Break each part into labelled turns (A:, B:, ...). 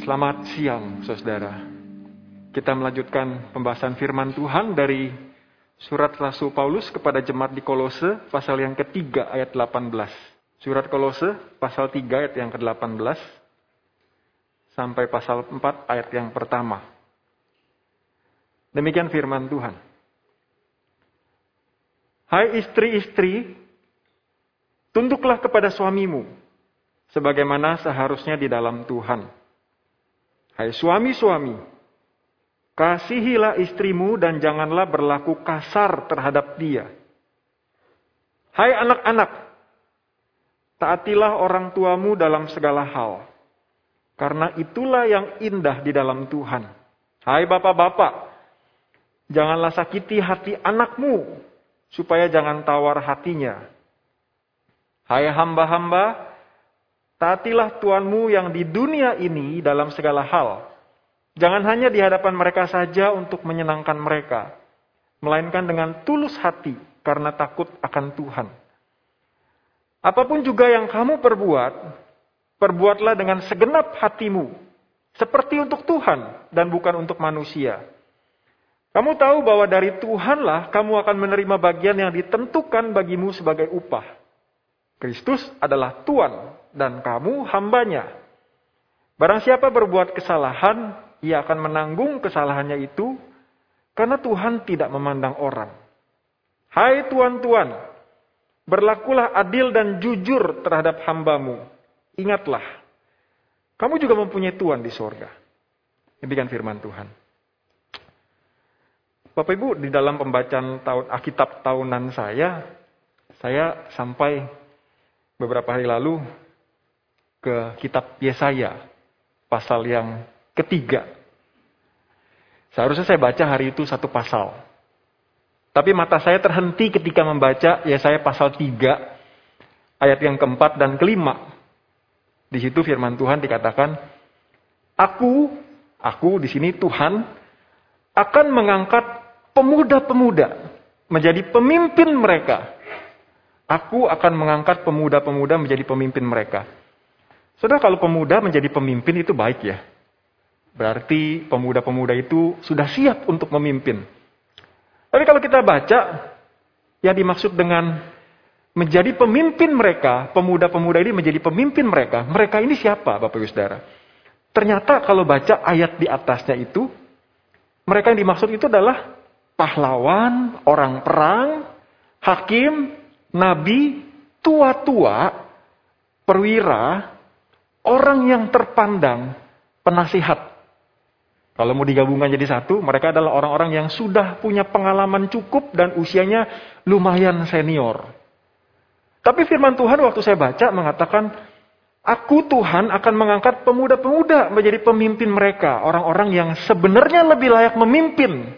A: Selamat siang, saudara. Kita melanjutkan pembahasan firman Tuhan dari surat Rasul Paulus kepada jemaat di Kolose, pasal yang ketiga ayat 18. Surat Kolose, pasal 3 ayat yang ke-18, sampai pasal 4 ayat yang pertama. Demikian firman Tuhan. Hai istri-istri, tunduklah kepada suamimu, sebagaimana seharusnya di dalam Tuhan. Hai suami-suami, kasihilah istrimu dan janganlah berlaku kasar terhadap dia. Hai anak-anak, taatilah orang tuamu dalam segala hal, karena itulah yang indah di dalam Tuhan. Hai bapak-bapak, janganlah sakiti hati anakmu, supaya jangan tawar hatinya. Hai hamba-hamba, Taatilah Tuhanmu yang di dunia ini dalam segala hal. Jangan hanya di hadapan mereka saja untuk menyenangkan mereka, melainkan dengan tulus hati karena takut akan Tuhan. Apa pun juga yang kamu perbuat, perbuatlah dengan segenap hatimu, seperti untuk Tuhan dan bukan untuk manusia. Kamu tahu bahwa dari Tuhanlah kamu akan menerima bagian yang ditentukan bagimu sebagai upah. Kristus adalah Tuhan dan kamu hambanya. Barang siapa berbuat kesalahan, ia akan menanggung kesalahannya itu karena Tuhan tidak memandang orang. Hai tuan-tuan, berlakulah adil dan jujur terhadap hambamu. Ingatlah, kamu juga mempunyai Tuhan di sorga. Demikian firman Tuhan. Bapak Ibu, di dalam pembacaan tahun Alkitab tahunan saya, saya sampai beberapa hari lalu ke kitab Yesaya, pasal yang ketiga. Seharusnya saya baca hari itu satu pasal. Tapi mata saya terhenti ketika membaca Yesaya pasal 3, ayat yang keempat dan kelima. Di situ firman Tuhan dikatakan, Aku, aku di sini Tuhan, akan mengangkat pemuda-pemuda menjadi pemimpin mereka. Aku akan mengangkat pemuda-pemuda menjadi pemimpin mereka. Saudara, kalau pemuda menjadi pemimpin itu baik ya. Berarti pemuda-pemuda itu sudah siap untuk memimpin. Tapi kalau kita baca, yang dimaksud dengan menjadi pemimpin mereka, pemuda-pemuda ini menjadi pemimpin mereka, mereka ini siapa Bapak Ibu Saudara? Ternyata kalau baca ayat di atasnya itu, mereka yang dimaksud itu adalah pahlawan, orang perang, hakim, nabi, tua-tua, perwira, Orang yang terpandang penasihat. Kalau mau digabungkan jadi satu, mereka adalah orang-orang yang sudah punya pengalaman cukup dan usianya lumayan senior. Tapi firman Tuhan waktu saya baca mengatakan, Aku Tuhan akan mengangkat pemuda-pemuda menjadi pemimpin mereka. Orang-orang yang sebenarnya lebih layak memimpin.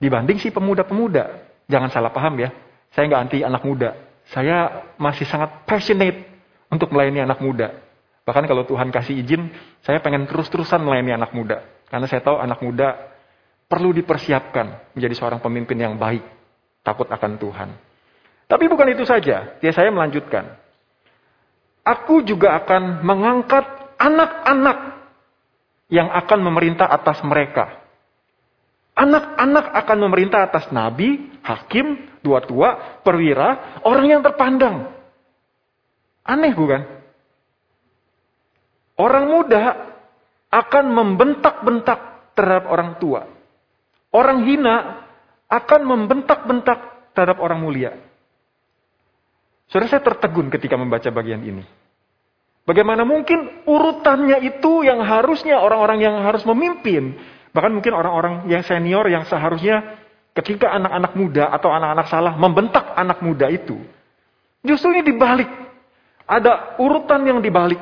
A: Dibanding si pemuda-pemuda. Jangan salah paham ya. Saya nggak anti anak muda. Saya masih sangat passionate untuk melayani anak muda. Bahkan kalau Tuhan kasih izin, saya pengen terus-terusan melayani anak muda. Karena saya tahu anak muda perlu dipersiapkan menjadi seorang pemimpin yang baik. Takut akan Tuhan. Tapi bukan itu saja. Dia saya melanjutkan. Aku juga akan mengangkat anak-anak yang akan memerintah atas mereka. Anak-anak akan memerintah atas nabi, hakim, tua-tua, perwira, orang yang terpandang. Aneh bukan? Orang muda akan membentak-bentak terhadap orang tua. Orang hina akan membentak-bentak terhadap orang mulia. Saudara saya tertegun ketika membaca bagian ini. Bagaimana mungkin urutannya itu yang harusnya orang-orang yang harus memimpin. Bahkan mungkin orang-orang yang senior yang seharusnya ketika anak-anak muda atau anak-anak salah membentak anak muda itu. Justru ini dibalik. Ada urutan yang dibalik.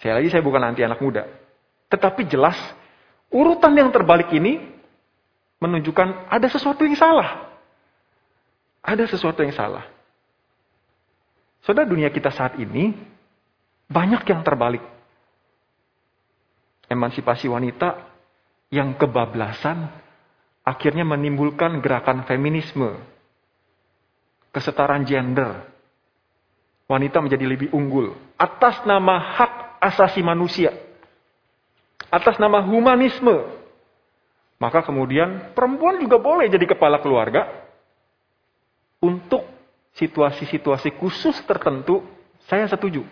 A: Saya lagi saya bukan anti anak muda. Tetapi jelas urutan yang terbalik ini menunjukkan ada sesuatu yang salah. Ada sesuatu yang salah. Saudara dunia kita saat ini banyak yang terbalik. Emansipasi wanita yang kebablasan akhirnya menimbulkan gerakan feminisme. Kesetaraan gender. Wanita menjadi lebih unggul atas nama hak asasi manusia. Atas nama humanisme. Maka kemudian perempuan juga boleh jadi kepala keluarga untuk situasi-situasi khusus tertentu saya setuju.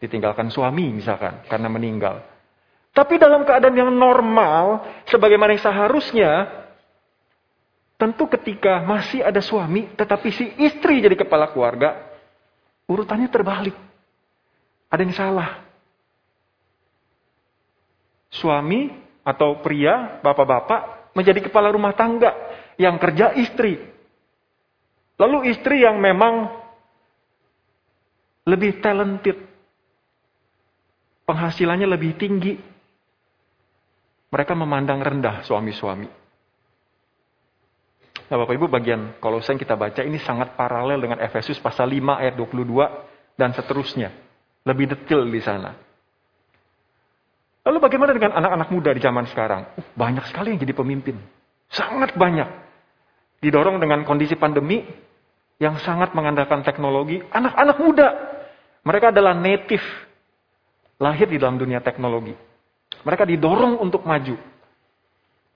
A: Ditinggalkan suami misalkan karena meninggal. Tapi dalam keadaan yang normal, sebagaimana yang seharusnya, tentu ketika masih ada suami, tetapi si istri jadi kepala keluarga, urutannya terbalik. Ada yang salah. Suami atau pria, bapak-bapak, menjadi kepala rumah tangga yang kerja istri. Lalu istri yang memang lebih talented, penghasilannya lebih tinggi, mereka memandang rendah suami-suami. Nah Bapak Ibu bagian kalau saya kita baca ini sangat paralel dengan Efesus pasal 5 ayat 22 dan seterusnya. Lebih detail di sana. Lalu bagaimana dengan anak-anak muda di zaman sekarang? Uh, banyak sekali yang jadi pemimpin. Sangat banyak. Didorong dengan kondisi pandemi yang sangat mengandalkan teknologi. Anak-anak muda. Mereka adalah native. Lahir di dalam dunia teknologi. Mereka didorong untuk maju.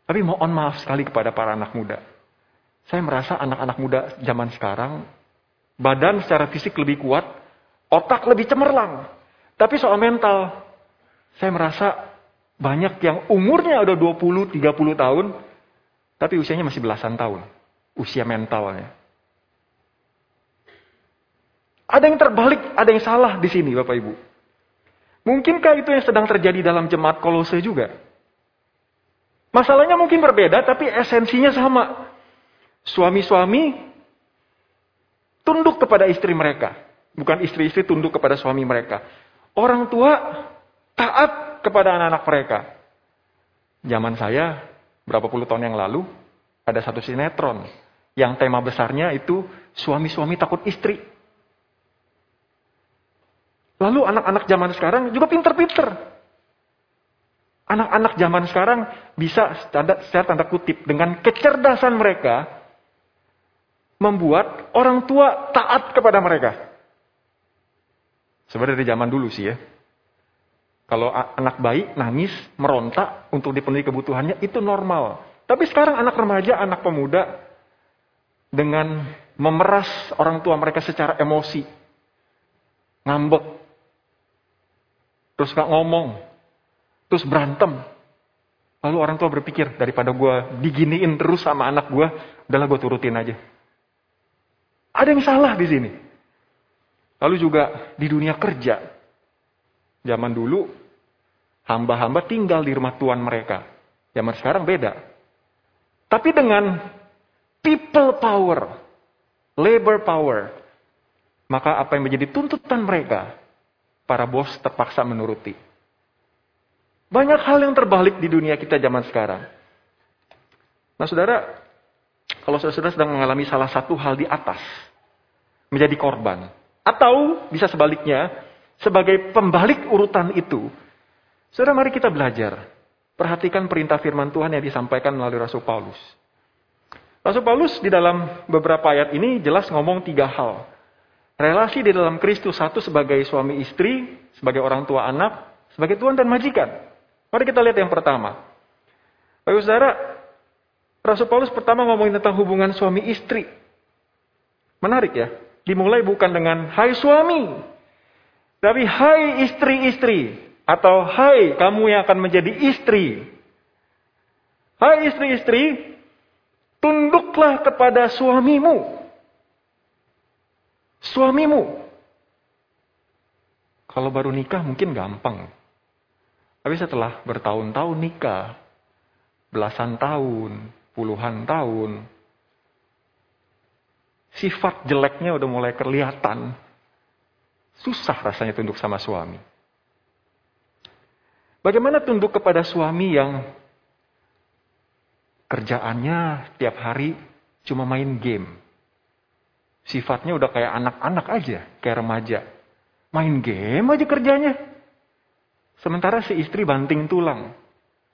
A: Tapi mohon maaf sekali kepada para anak muda. Saya merasa anak-anak muda zaman sekarang, badan secara fisik lebih kuat, otak lebih cemerlang. Tapi soal mental, saya merasa banyak yang umurnya udah 20, 30 tahun, tapi usianya masih belasan tahun. Usia mentalnya. Ada yang terbalik, ada yang salah di sini Bapak Ibu. Mungkinkah itu yang sedang terjadi dalam jemaat kolose juga? Masalahnya mungkin berbeda, tapi esensinya sama. Suami-suami tunduk kepada istri mereka. Bukan istri-istri tunduk kepada suami mereka. Orang tua taat kepada anak-anak mereka. Zaman saya, berapa puluh tahun yang lalu, ada satu sinetron. Yang tema besarnya itu suami-suami takut istri. Lalu anak-anak zaman sekarang juga pinter-pinter. Anak-anak zaman sekarang bisa secara tanda kutip dengan kecerdasan mereka membuat orang tua taat kepada mereka. Sebenarnya dari zaman dulu sih ya. Kalau anak bayi nangis, merontak untuk dipenuhi kebutuhannya itu normal. Tapi sekarang anak remaja, anak pemuda dengan memeras orang tua mereka secara emosi. Ngambek, terus gak ngomong, terus berantem. Lalu orang tua berpikir, daripada gue diginiin terus sama anak gue, udahlah gue turutin aja. Ada yang salah di sini. Lalu juga di dunia kerja. Zaman dulu, hamba-hamba tinggal di rumah tuan mereka. Zaman sekarang beda. Tapi dengan people power, labor power, maka apa yang menjadi tuntutan mereka para bos terpaksa menuruti. Banyak hal yang terbalik di dunia kita zaman sekarang. Nah saudara, kalau saudara sedang mengalami salah satu hal di atas, menjadi korban. Atau bisa sebaliknya, sebagai pembalik urutan itu, saudara mari kita belajar. Perhatikan perintah firman Tuhan yang disampaikan melalui Rasul Paulus. Rasul Paulus di dalam beberapa ayat ini jelas ngomong tiga hal. Relasi di dalam Kristus satu sebagai suami istri, sebagai orang tua anak, sebagai tuan dan majikan. Mari kita lihat yang pertama. Bapak saudara, Rasul Paulus pertama ngomongin tentang hubungan suami istri. Menarik ya. Dimulai bukan dengan hai suami. Tapi hai istri-istri. Atau hai kamu yang akan menjadi istri. Hai istri-istri, tunduklah kepada suamimu suamimu. Kalau baru nikah mungkin gampang. Tapi setelah bertahun-tahun nikah, belasan tahun, puluhan tahun, sifat jeleknya udah mulai kelihatan. Susah rasanya tunduk sama suami. Bagaimana tunduk kepada suami yang kerjaannya tiap hari cuma main game? Sifatnya udah kayak anak-anak aja, kayak remaja. Main game aja kerjanya. Sementara si istri banting tulang.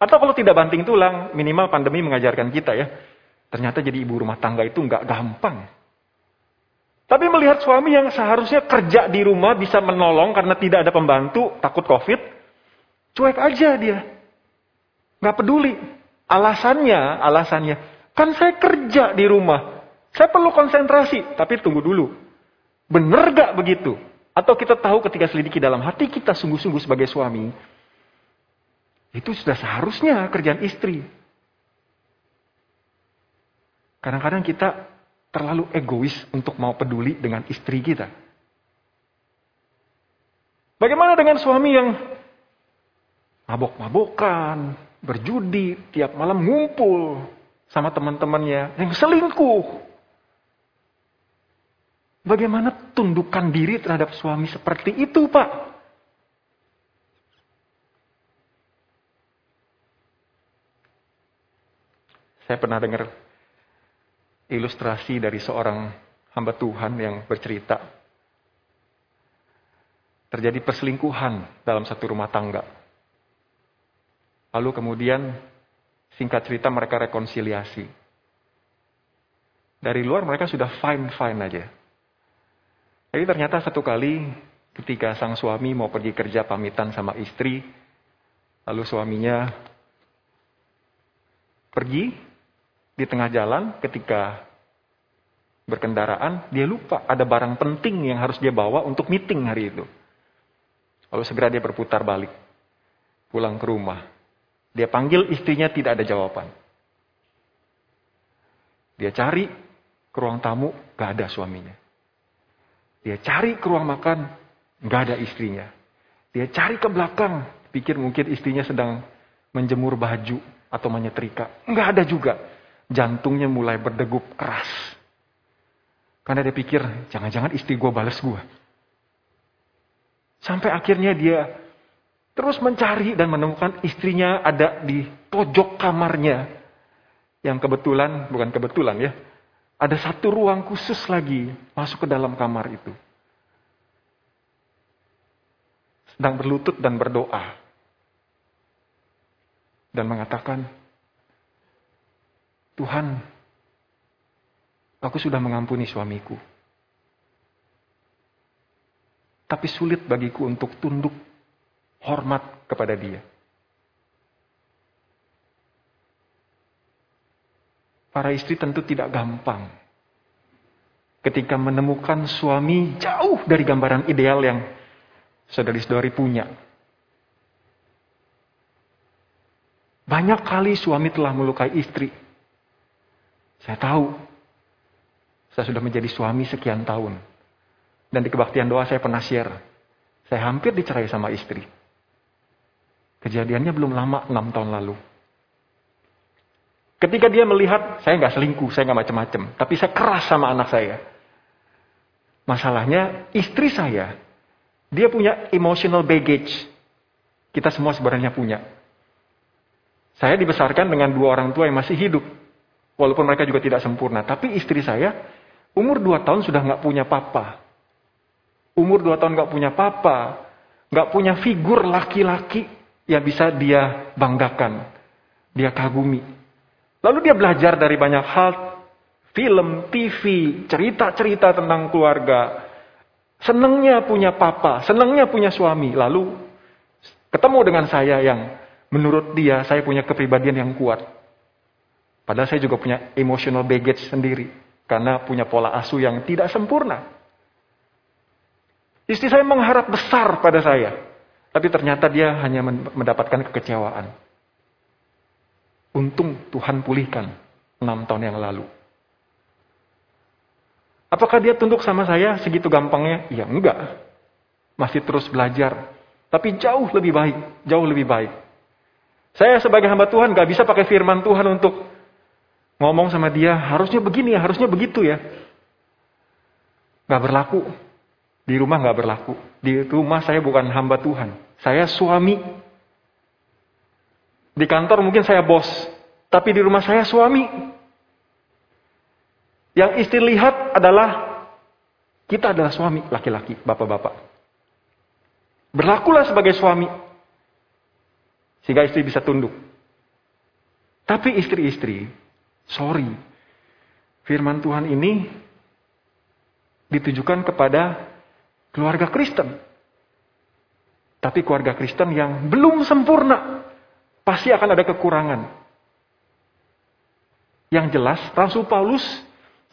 A: Atau kalau tidak banting tulang, minimal pandemi mengajarkan kita ya. Ternyata jadi ibu rumah tangga itu nggak gampang. Tapi melihat suami yang seharusnya kerja di rumah bisa menolong karena tidak ada pembantu, takut covid, cuek aja dia. Nggak peduli. Alasannya, alasannya, kan saya kerja di rumah. Saya perlu konsentrasi, tapi tunggu dulu. Bener gak begitu? Atau kita tahu ketika selidiki dalam hati kita sungguh-sungguh sebagai suami, itu sudah seharusnya kerjaan istri. Kadang-kadang kita terlalu egois untuk mau peduli dengan istri kita. Bagaimana dengan suami yang mabok-mabokan, berjudi, tiap malam ngumpul sama teman-temannya, yang selingkuh. Bagaimana tundukkan diri terhadap suami seperti itu, Pak? Saya pernah dengar ilustrasi dari seorang hamba Tuhan yang bercerita. Terjadi perselingkuhan dalam satu rumah tangga. Lalu kemudian singkat cerita mereka rekonsiliasi. Dari luar mereka sudah fine-fine aja. Jadi ternyata satu kali ketika sang suami mau pergi kerja pamitan sama istri, lalu suaminya pergi di tengah jalan ketika berkendaraan, dia lupa ada barang penting yang harus dia bawa untuk meeting hari itu. Lalu segera dia berputar balik, pulang ke rumah. Dia panggil istrinya tidak ada jawaban. Dia cari ke ruang tamu, gak ada suaminya. Dia cari ke ruang makan, gak ada istrinya. Dia cari ke belakang, pikir mungkin istrinya sedang menjemur baju atau menyetrika. Gak ada juga jantungnya mulai berdegup keras. Karena dia pikir, jangan-jangan istri gue balas gue. Sampai akhirnya dia terus mencari dan menemukan istrinya ada di pojok kamarnya. Yang kebetulan, bukan kebetulan ya, ada satu ruang khusus lagi masuk ke dalam kamar itu. Sedang berlutut dan berdoa. Dan mengatakan, Tuhan, aku sudah mengampuni suamiku. Tapi sulit bagiku untuk tunduk hormat kepada dia. Para istri tentu tidak gampang ketika menemukan suami jauh dari gambaran ideal yang saudari-saudari punya. Banyak kali suami telah melukai istri saya tahu. Saya sudah menjadi suami sekian tahun. Dan di kebaktian doa saya pernah share. Saya hampir dicerai sama istri. Kejadiannya belum lama, enam tahun lalu. Ketika dia melihat, saya nggak selingkuh, saya nggak macem-macem. Tapi saya keras sama anak saya. Masalahnya, istri saya, dia punya emotional baggage. Kita semua sebenarnya punya. Saya dibesarkan dengan dua orang tua yang masih hidup. Walaupun mereka juga tidak sempurna. Tapi istri saya, umur dua tahun sudah nggak punya papa. Umur dua tahun nggak punya papa. nggak punya figur laki-laki yang bisa dia banggakan. Dia kagumi. Lalu dia belajar dari banyak hal. Film, TV, cerita-cerita tentang keluarga. Senangnya punya papa, senangnya punya suami. Lalu ketemu dengan saya yang menurut dia saya punya kepribadian yang kuat. Padahal saya juga punya emotional baggage sendiri. Karena punya pola asuh yang tidak sempurna. Istri saya mengharap besar pada saya. Tapi ternyata dia hanya mendapatkan kekecewaan. Untung Tuhan pulihkan enam tahun yang lalu. Apakah dia tunduk sama saya segitu gampangnya? Ya enggak. Masih terus belajar. Tapi jauh lebih baik. Jauh lebih baik. Saya sebagai hamba Tuhan gak bisa pakai firman Tuhan untuk ngomong sama dia, harusnya begini ya, harusnya begitu ya. Gak berlaku. Di rumah gak berlaku. Di rumah saya bukan hamba Tuhan. Saya suami. Di kantor mungkin saya bos. Tapi di rumah saya suami. Yang istri lihat adalah kita adalah suami, laki-laki, bapak-bapak. Berlakulah sebagai suami. Sehingga istri bisa tunduk. Tapi istri-istri Sorry. Firman Tuhan ini ditujukan kepada keluarga Kristen. Tapi keluarga Kristen yang belum sempurna, pasti akan ada kekurangan. Yang jelas, Rasul Paulus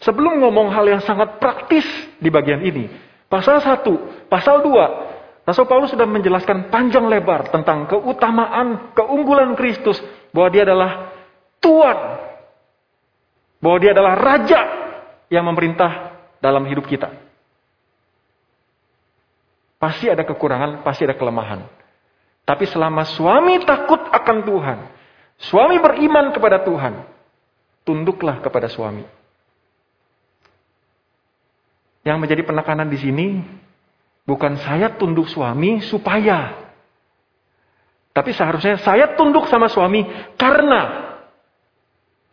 A: sebelum ngomong hal yang sangat praktis di bagian ini, pasal 1, pasal 2, Rasul Paulus sudah menjelaskan panjang lebar tentang keutamaan, keunggulan Kristus, bahwa dia adalah Tuhan, bahwa dia adalah Raja yang memerintah dalam hidup kita. Pasti ada kekurangan, pasti ada kelemahan. Tapi selama suami takut akan Tuhan, suami beriman kepada Tuhan, tunduklah kepada suami. Yang menjadi penekanan di sini bukan saya tunduk suami supaya, tapi seharusnya saya tunduk sama suami karena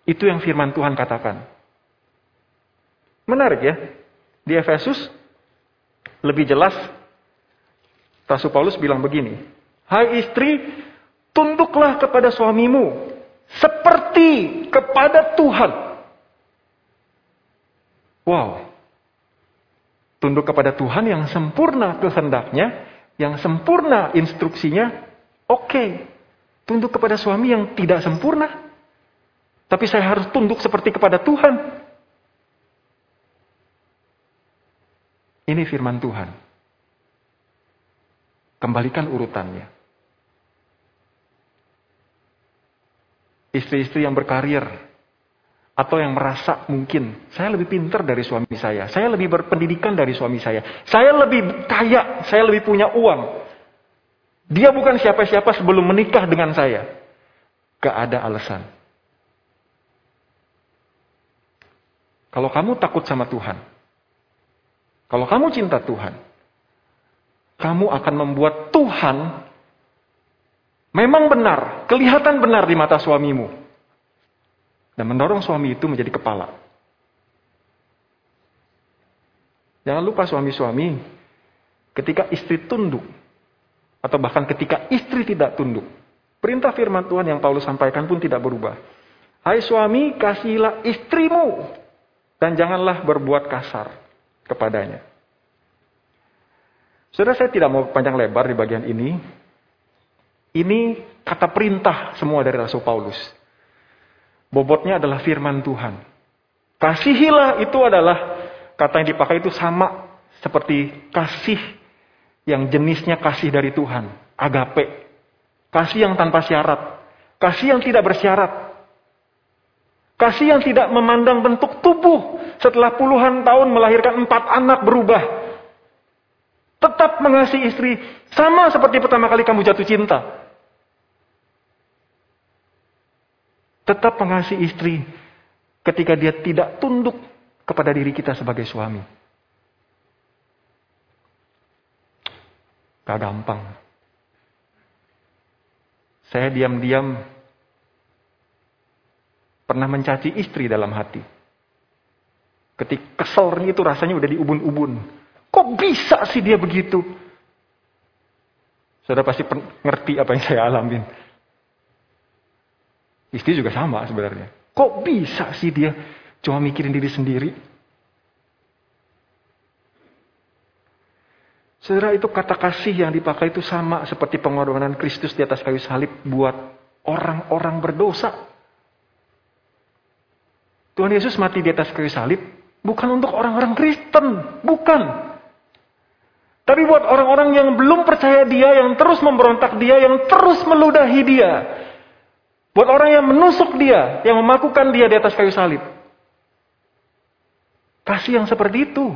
A: itu yang firman Tuhan katakan. Menarik ya. Di Efesus lebih jelas Rasul Paulus bilang begini, "Hai istri, tunduklah kepada suamimu seperti kepada Tuhan." Wow. Tunduk kepada Tuhan yang sempurna kehendaknya, yang sempurna instruksinya, oke. Okay. Tunduk kepada suami yang tidak sempurna, tapi saya harus tunduk seperti kepada Tuhan. Ini firman Tuhan. Kembalikan urutannya. Istri-istri yang berkarir atau yang merasa mungkin saya lebih pintar dari suami saya, saya lebih berpendidikan dari suami saya, saya lebih kaya, saya lebih punya uang. Dia bukan siapa-siapa sebelum menikah dengan saya. Gak ada alasan. Kalau kamu takut sama Tuhan, kalau kamu cinta Tuhan, kamu akan membuat Tuhan memang benar, kelihatan benar di mata suamimu. Dan mendorong suami itu menjadi kepala. Jangan lupa suami-suami, ketika istri tunduk, atau bahkan ketika istri tidak tunduk, perintah firman Tuhan yang Paulus sampaikan pun tidak berubah. Hai suami, kasihilah istrimu, dan janganlah berbuat kasar kepadanya. Saudara saya tidak mau panjang lebar di bagian ini. Ini kata perintah semua dari Rasul Paulus. Bobotnya adalah firman Tuhan. Kasihilah itu adalah kata yang dipakai itu sama seperti kasih yang jenisnya kasih dari Tuhan. Agape. Kasih yang tanpa syarat. Kasih yang tidak bersyarat. Kasih yang tidak memandang bentuk tubuh setelah puluhan tahun melahirkan empat anak berubah. Tetap mengasihi istri sama seperti pertama kali kamu jatuh cinta. Tetap mengasihi istri ketika dia tidak tunduk kepada diri kita sebagai suami. Gak gampang. Saya diam-diam pernah mencaci istri dalam hati. Ketika keselnya itu rasanya udah di ubun-ubun. Kok bisa sih dia begitu? Saudara pasti ngerti apa yang saya alamin. Istri juga sama sebenarnya. Kok bisa sih dia cuma mikirin diri sendiri? Saudara itu kata kasih yang dipakai itu sama seperti pengorbanan Kristus di atas kayu salib buat orang-orang berdosa. Tuhan Yesus mati di atas kayu salib bukan untuk orang-orang Kristen, bukan. Tapi buat orang-orang yang belum percaya dia, yang terus memberontak dia, yang terus meludahi dia. Buat orang yang menusuk dia, yang memakukan dia di atas kayu salib. Kasih yang seperti itu.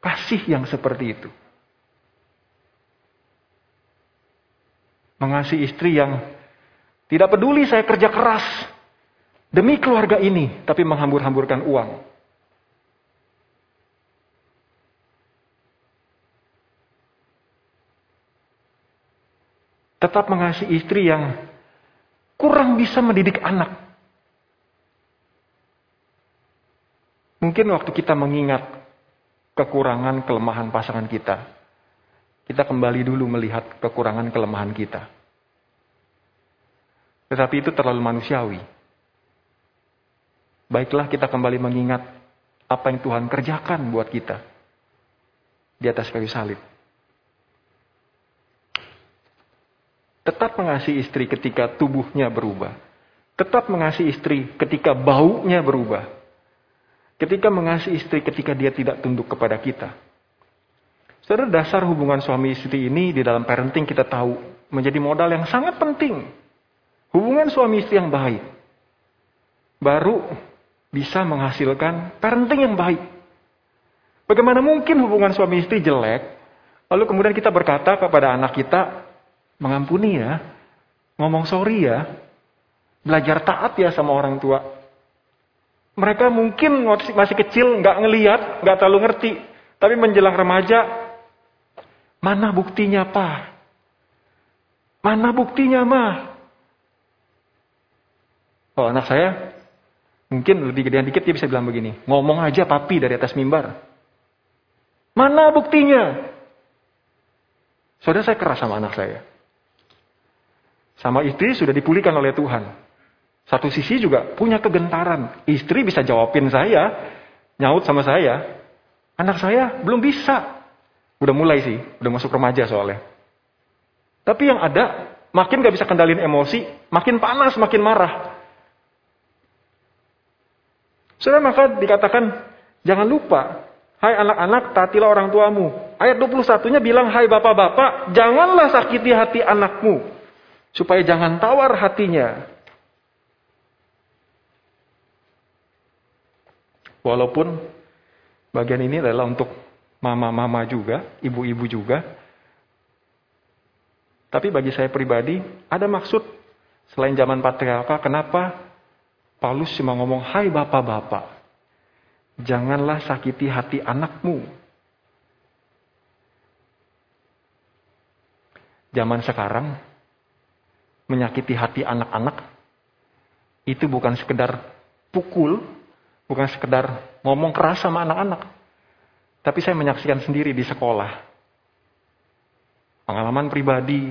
A: Kasih yang seperti itu. Mengasihi istri yang tidak peduli saya kerja keras demi keluarga ini, tapi menghambur-hamburkan uang. tetap mengasihi istri yang kurang bisa mendidik anak. Mungkin waktu kita mengingat kekurangan kelemahan pasangan kita, kita kembali dulu melihat kekurangan kelemahan kita. Tetapi itu terlalu manusiawi. Baiklah kita kembali mengingat apa yang Tuhan kerjakan buat kita di atas kayu salib. Tetap mengasihi istri ketika tubuhnya berubah. Tetap mengasihi istri ketika baunya berubah. Ketika mengasihi istri ketika dia tidak tunduk kepada kita. Saudara, dasar hubungan suami istri ini di dalam parenting kita tahu menjadi modal yang sangat penting. Hubungan suami istri yang baik. Baru bisa menghasilkan parenting yang baik. Bagaimana mungkin hubungan suami istri jelek, lalu kemudian kita berkata kepada anak kita, mengampuni ya, ngomong sorry ya, belajar taat ya sama orang tua. Mereka mungkin masih kecil, nggak ngeliat, nggak terlalu ngerti, tapi menjelang remaja, mana buktinya pak? Mana buktinya mah? Oh anak saya mungkin lebih gedean dikit dia bisa bilang begini, ngomong aja papi dari atas mimbar. Mana buktinya? Saudara saya keras sama anak saya. Sama istri sudah dipulihkan oleh Tuhan. Satu sisi juga punya kegentaran. Istri bisa jawabin saya, nyaut sama saya. Anak saya belum bisa. Udah mulai sih, udah masuk remaja soalnya. Tapi yang ada, makin gak bisa kendalin emosi, makin panas, makin marah. Sudah maka dikatakan, jangan lupa, hai anak-anak, taatilah orang tuamu. Ayat 21-nya bilang, hai bapak-bapak, janganlah sakiti hati anakmu supaya jangan tawar hatinya. Walaupun bagian ini adalah untuk mama-mama juga, ibu-ibu juga. Tapi bagi saya pribadi, ada maksud selain zaman patriarka, kenapa Paulus cuma ngomong, hai bapak-bapak, janganlah sakiti hati anakmu. Zaman sekarang, menyakiti hati anak-anak itu bukan sekedar pukul, bukan sekedar ngomong keras sama anak-anak. Tapi saya menyaksikan sendiri di sekolah. Pengalaman pribadi,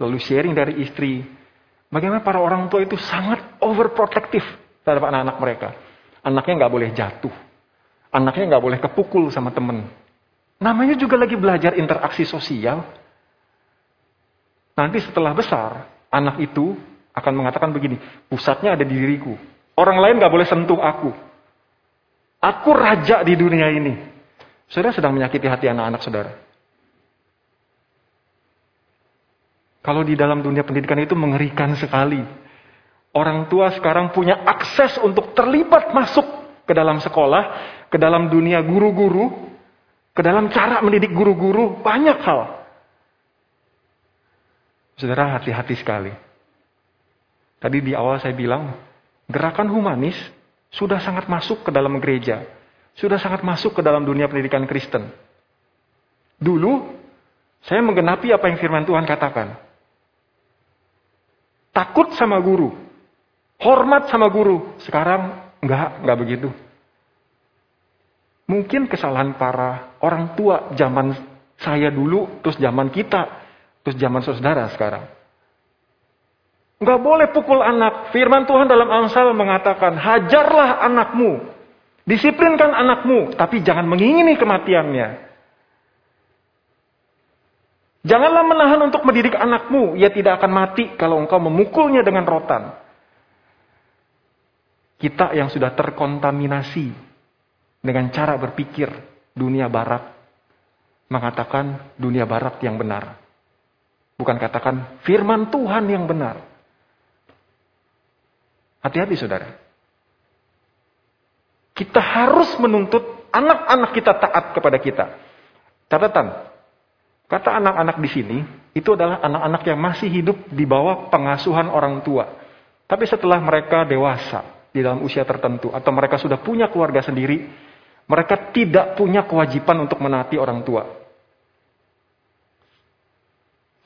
A: lalu sharing dari istri. Bagaimana para orang tua itu sangat overprotective terhadap anak-anak mereka. Anaknya nggak boleh jatuh. Anaknya nggak boleh kepukul sama temen. Namanya juga lagi belajar interaksi sosial. Nanti setelah besar, anak itu akan mengatakan begini, pusatnya ada di diriku. Orang lain gak boleh sentuh aku. Aku raja di dunia ini. Saudara sedang menyakiti hati anak-anak saudara. Kalau di dalam dunia pendidikan itu mengerikan sekali. Orang tua sekarang punya akses untuk terlibat masuk ke dalam sekolah, ke dalam dunia guru-guru, ke dalam cara mendidik guru-guru, banyak hal. Saudara hati-hati sekali. Tadi di awal saya bilang, gerakan humanis sudah sangat masuk ke dalam gereja. Sudah sangat masuk ke dalam dunia pendidikan Kristen. Dulu, saya menggenapi apa yang firman Tuhan katakan. Takut sama guru. Hormat sama guru. Sekarang, enggak, enggak begitu. Mungkin kesalahan para orang tua zaman saya dulu, terus zaman kita, Terus zaman saudara sekarang. Enggak boleh pukul anak. Firman Tuhan dalam Amsal mengatakan, hajarlah anakmu. Disiplinkan anakmu, tapi jangan mengingini kematiannya. Janganlah menahan untuk mendidik anakmu, ia tidak akan mati kalau engkau memukulnya dengan rotan. Kita yang sudah terkontaminasi dengan cara berpikir dunia barat, mengatakan dunia barat yang benar. Bukan katakan firman Tuhan yang benar. Hati-hati saudara. Kita harus menuntut anak-anak kita taat kepada kita. Catatan, kata anak-anak di sini, itu adalah anak-anak yang masih hidup di bawah pengasuhan orang tua. Tapi setelah mereka dewasa di dalam usia tertentu, atau mereka sudah punya keluarga sendiri, mereka tidak punya kewajiban untuk menaati orang tua.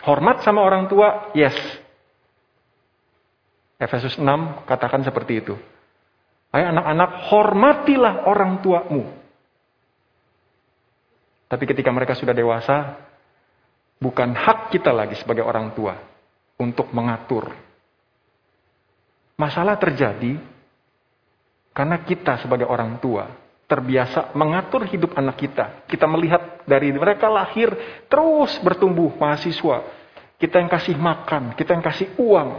A: Hormat sama orang tua, yes. Efesus 6 katakan seperti itu. Hai anak-anak, hormatilah orang tuamu. Tapi ketika mereka sudah dewasa, bukan hak kita lagi sebagai orang tua untuk mengatur. Masalah terjadi karena kita sebagai orang tua terbiasa mengatur hidup anak kita. Kita melihat dari mereka lahir terus bertumbuh mahasiswa. Kita yang kasih makan, kita yang kasih uang,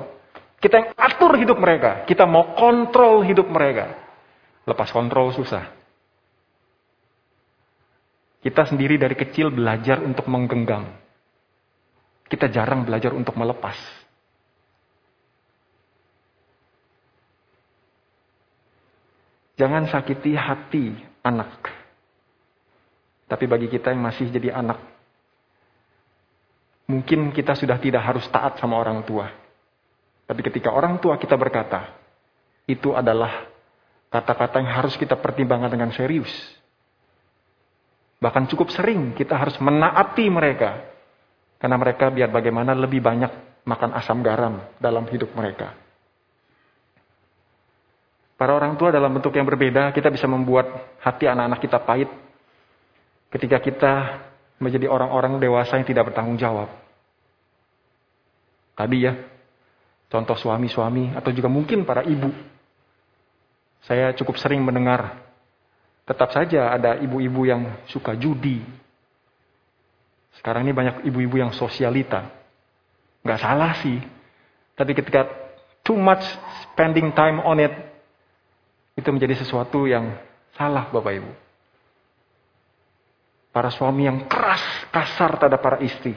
A: kita yang atur hidup mereka. Kita mau kontrol hidup mereka. Lepas kontrol susah. Kita sendiri dari kecil belajar untuk menggenggam. Kita jarang belajar untuk melepas. Jangan sakiti hati anak. Tapi bagi kita yang masih jadi anak, mungkin kita sudah tidak harus taat sama orang tua. Tapi ketika orang tua kita berkata, itu adalah kata-kata yang harus kita pertimbangkan dengan serius. Bahkan cukup sering kita harus menaati mereka. Karena mereka biar bagaimana lebih banyak makan asam garam dalam hidup mereka. Para orang tua dalam bentuk yang berbeda, kita bisa membuat hati anak-anak kita pahit ketika kita menjadi orang-orang dewasa yang tidak bertanggung jawab. Tadi ya, contoh suami-suami atau juga mungkin para ibu. Saya cukup sering mendengar, tetap saja ada ibu-ibu yang suka judi. Sekarang ini banyak ibu-ibu yang sosialita. Gak salah sih. Tapi ketika too much spending time on it, itu menjadi sesuatu yang salah Bapak Ibu. Para suami yang keras, kasar terhadap para istri.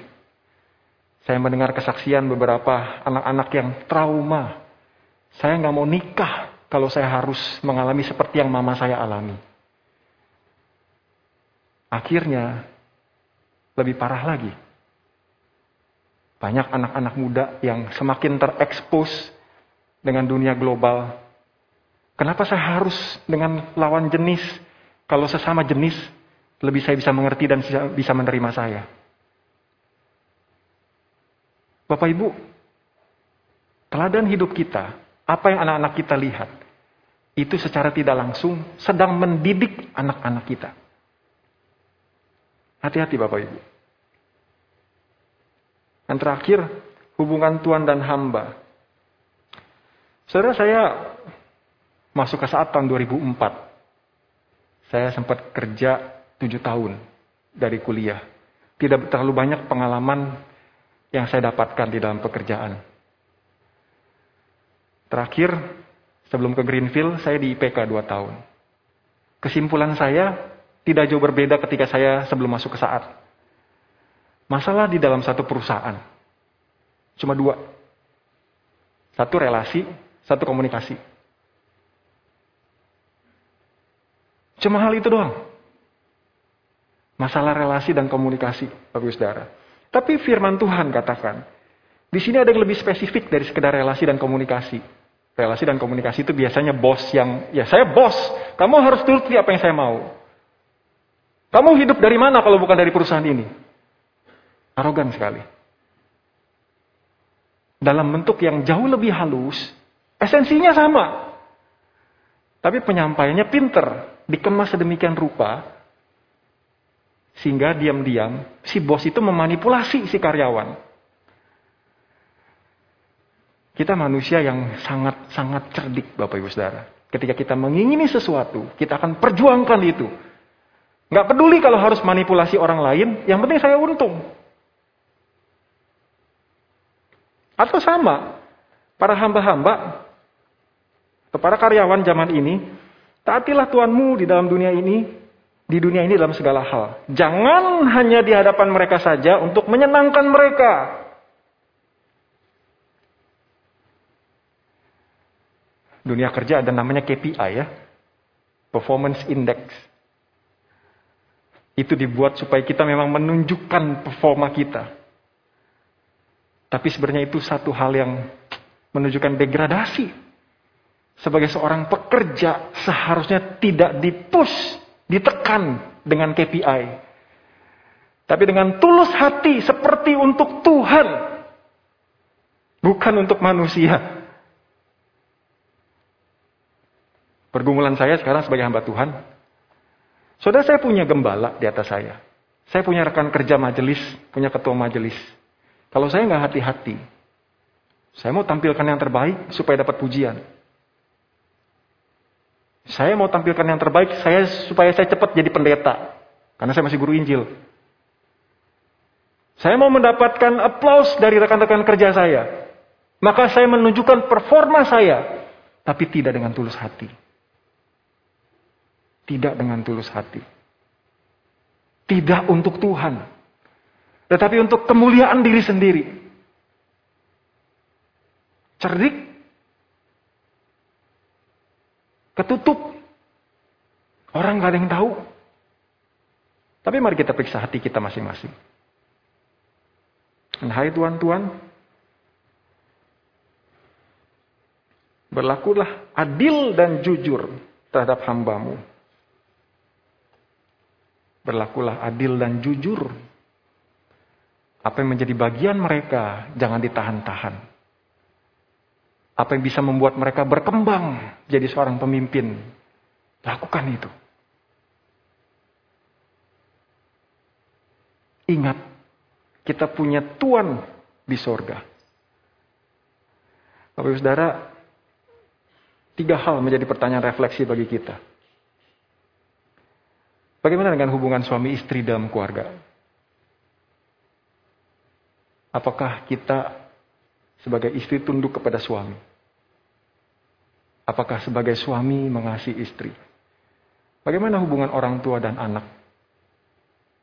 A: Saya mendengar kesaksian beberapa anak-anak yang trauma. Saya nggak mau nikah kalau saya harus mengalami seperti yang mama saya alami. Akhirnya, lebih parah lagi. Banyak anak-anak muda yang semakin terekspos dengan dunia global Kenapa saya harus dengan lawan jenis? Kalau sesama jenis, lebih saya bisa mengerti dan bisa menerima saya. Bapak Ibu, teladan hidup kita, apa yang anak-anak kita lihat, itu secara tidak langsung sedang mendidik anak-anak kita. Hati-hati Bapak Ibu. Yang terakhir, hubungan Tuhan dan hamba. Saudara saya masuk ke saat tahun 2004. Saya sempat kerja 7 tahun dari kuliah. Tidak terlalu banyak pengalaman yang saya dapatkan di dalam pekerjaan. Terakhir, sebelum ke Greenfield, saya di IPK 2 tahun. Kesimpulan saya tidak jauh berbeda ketika saya sebelum masuk ke saat. Masalah di dalam satu perusahaan. Cuma dua. Satu relasi, satu komunikasi. Cuma hal itu doang. Masalah relasi dan komunikasi, Bapak Saudara. Tapi firman Tuhan katakan, di sini ada yang lebih spesifik dari sekedar relasi dan komunikasi. Relasi dan komunikasi itu biasanya bos yang, ya saya bos, kamu harus turuti apa yang saya mau. Kamu hidup dari mana kalau bukan dari perusahaan ini? Arogan sekali. Dalam bentuk yang jauh lebih halus, esensinya sama. Tapi penyampaiannya pinter, dikemas sedemikian rupa, sehingga diam-diam si bos itu memanipulasi si karyawan. Kita manusia yang sangat-sangat cerdik Bapak Ibu Saudara. Ketika kita mengingini sesuatu, kita akan perjuangkan itu. Nggak peduli kalau harus manipulasi orang lain, yang penting saya untung. Atau sama, para hamba-hamba kepada karyawan zaman ini, taatilah Tuhanmu di dalam dunia ini, di dunia ini dalam segala hal. Jangan hanya di hadapan mereka saja untuk menyenangkan mereka. Dunia kerja ada namanya KPI ya. Performance Index. Itu dibuat supaya kita memang menunjukkan performa kita. Tapi sebenarnya itu satu hal yang menunjukkan degradasi sebagai seorang pekerja seharusnya tidak dipus, ditekan dengan KPI. Tapi dengan tulus hati seperti untuk Tuhan. Bukan untuk manusia. Pergumulan saya sekarang sebagai hamba Tuhan. Saudara saya punya gembala di atas saya. Saya punya rekan kerja majelis, punya ketua majelis. Kalau saya nggak hati-hati, saya mau tampilkan yang terbaik supaya dapat pujian. Saya mau tampilkan yang terbaik saya supaya saya cepat jadi pendeta. Karena saya masih guru Injil. Saya mau mendapatkan aplaus dari rekan-rekan kerja saya. Maka saya menunjukkan performa saya. Tapi tidak dengan tulus hati. Tidak dengan tulus hati. Tidak untuk Tuhan. Tetapi untuk kemuliaan diri sendiri. Cerdik. Ketutup. Orang gak ada yang tahu. Tapi mari kita periksa hati kita masing-masing. Dan hai tuan-tuan, berlakulah adil dan jujur terhadap hambamu. Berlakulah adil dan jujur. Apa yang menjadi bagian mereka, jangan ditahan-tahan. Apa yang bisa membuat mereka berkembang jadi seorang pemimpin, lakukan itu. Ingat, kita punya Tuhan di sorga. Bapak Ibu Saudara, tiga hal menjadi pertanyaan refleksi bagi kita. Bagaimana dengan hubungan suami istri dalam keluarga? Apakah kita sebagai istri tunduk kepada suami? Apakah sebagai suami mengasihi istri? Bagaimana hubungan orang tua dan anak?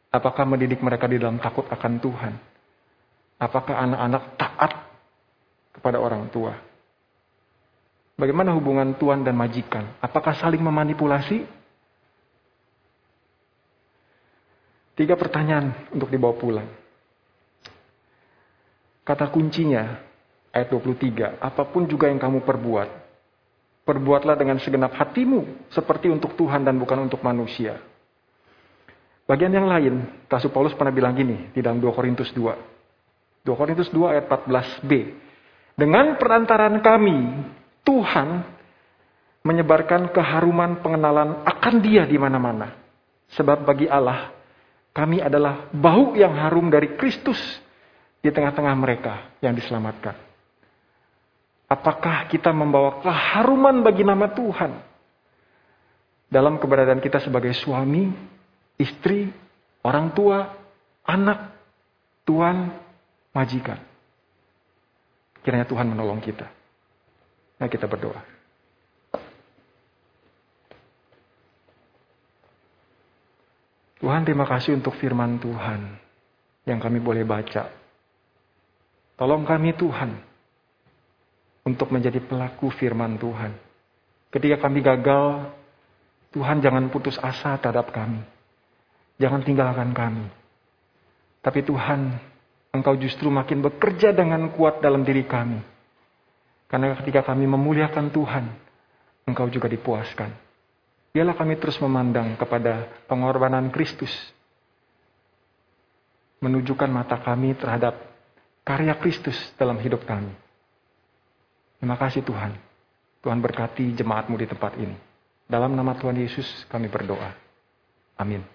A: Apakah mendidik mereka di dalam takut akan Tuhan? Apakah anak-anak taat kepada orang tua? Bagaimana hubungan tuan dan majikan? Apakah saling memanipulasi? Tiga pertanyaan untuk dibawa pulang. Kata kuncinya, ayat 23, apa pun juga yang kamu perbuat, perbuatlah dengan segenap hatimu, seperti untuk Tuhan dan bukan untuk manusia. Bagian yang lain, Rasul Paulus pernah bilang gini di dalam 2 Korintus 2. 2 Korintus 2 ayat 14b. Dengan perantaran kami, Tuhan menyebarkan keharuman pengenalan akan dia di mana-mana. Sebab bagi Allah, kami adalah bau yang harum dari Kristus di tengah-tengah mereka yang diselamatkan. Apakah kita membawa keharuman bagi nama Tuhan dalam keberadaan kita sebagai suami, istri, orang tua, anak, tuan, majikan. Kiranya Tuhan menolong kita. Nah kita berdoa. Tuhan terima kasih untuk firman Tuhan yang kami boleh baca. Tolong kami Tuhan untuk menjadi pelaku firman Tuhan. Ketika kami gagal, Tuhan jangan putus asa terhadap kami. Jangan tinggalkan kami. Tapi Tuhan, Engkau justru makin bekerja dengan kuat dalam diri kami. Karena ketika kami memuliakan Tuhan, Engkau juga dipuaskan. Biarlah kami terus memandang kepada pengorbanan Kristus. Menunjukkan mata kami terhadap karya Kristus dalam hidup kami. Terima kasih Tuhan. Tuhan berkati jemaatmu di tempat ini. Dalam nama Tuhan Yesus kami berdoa. Amin.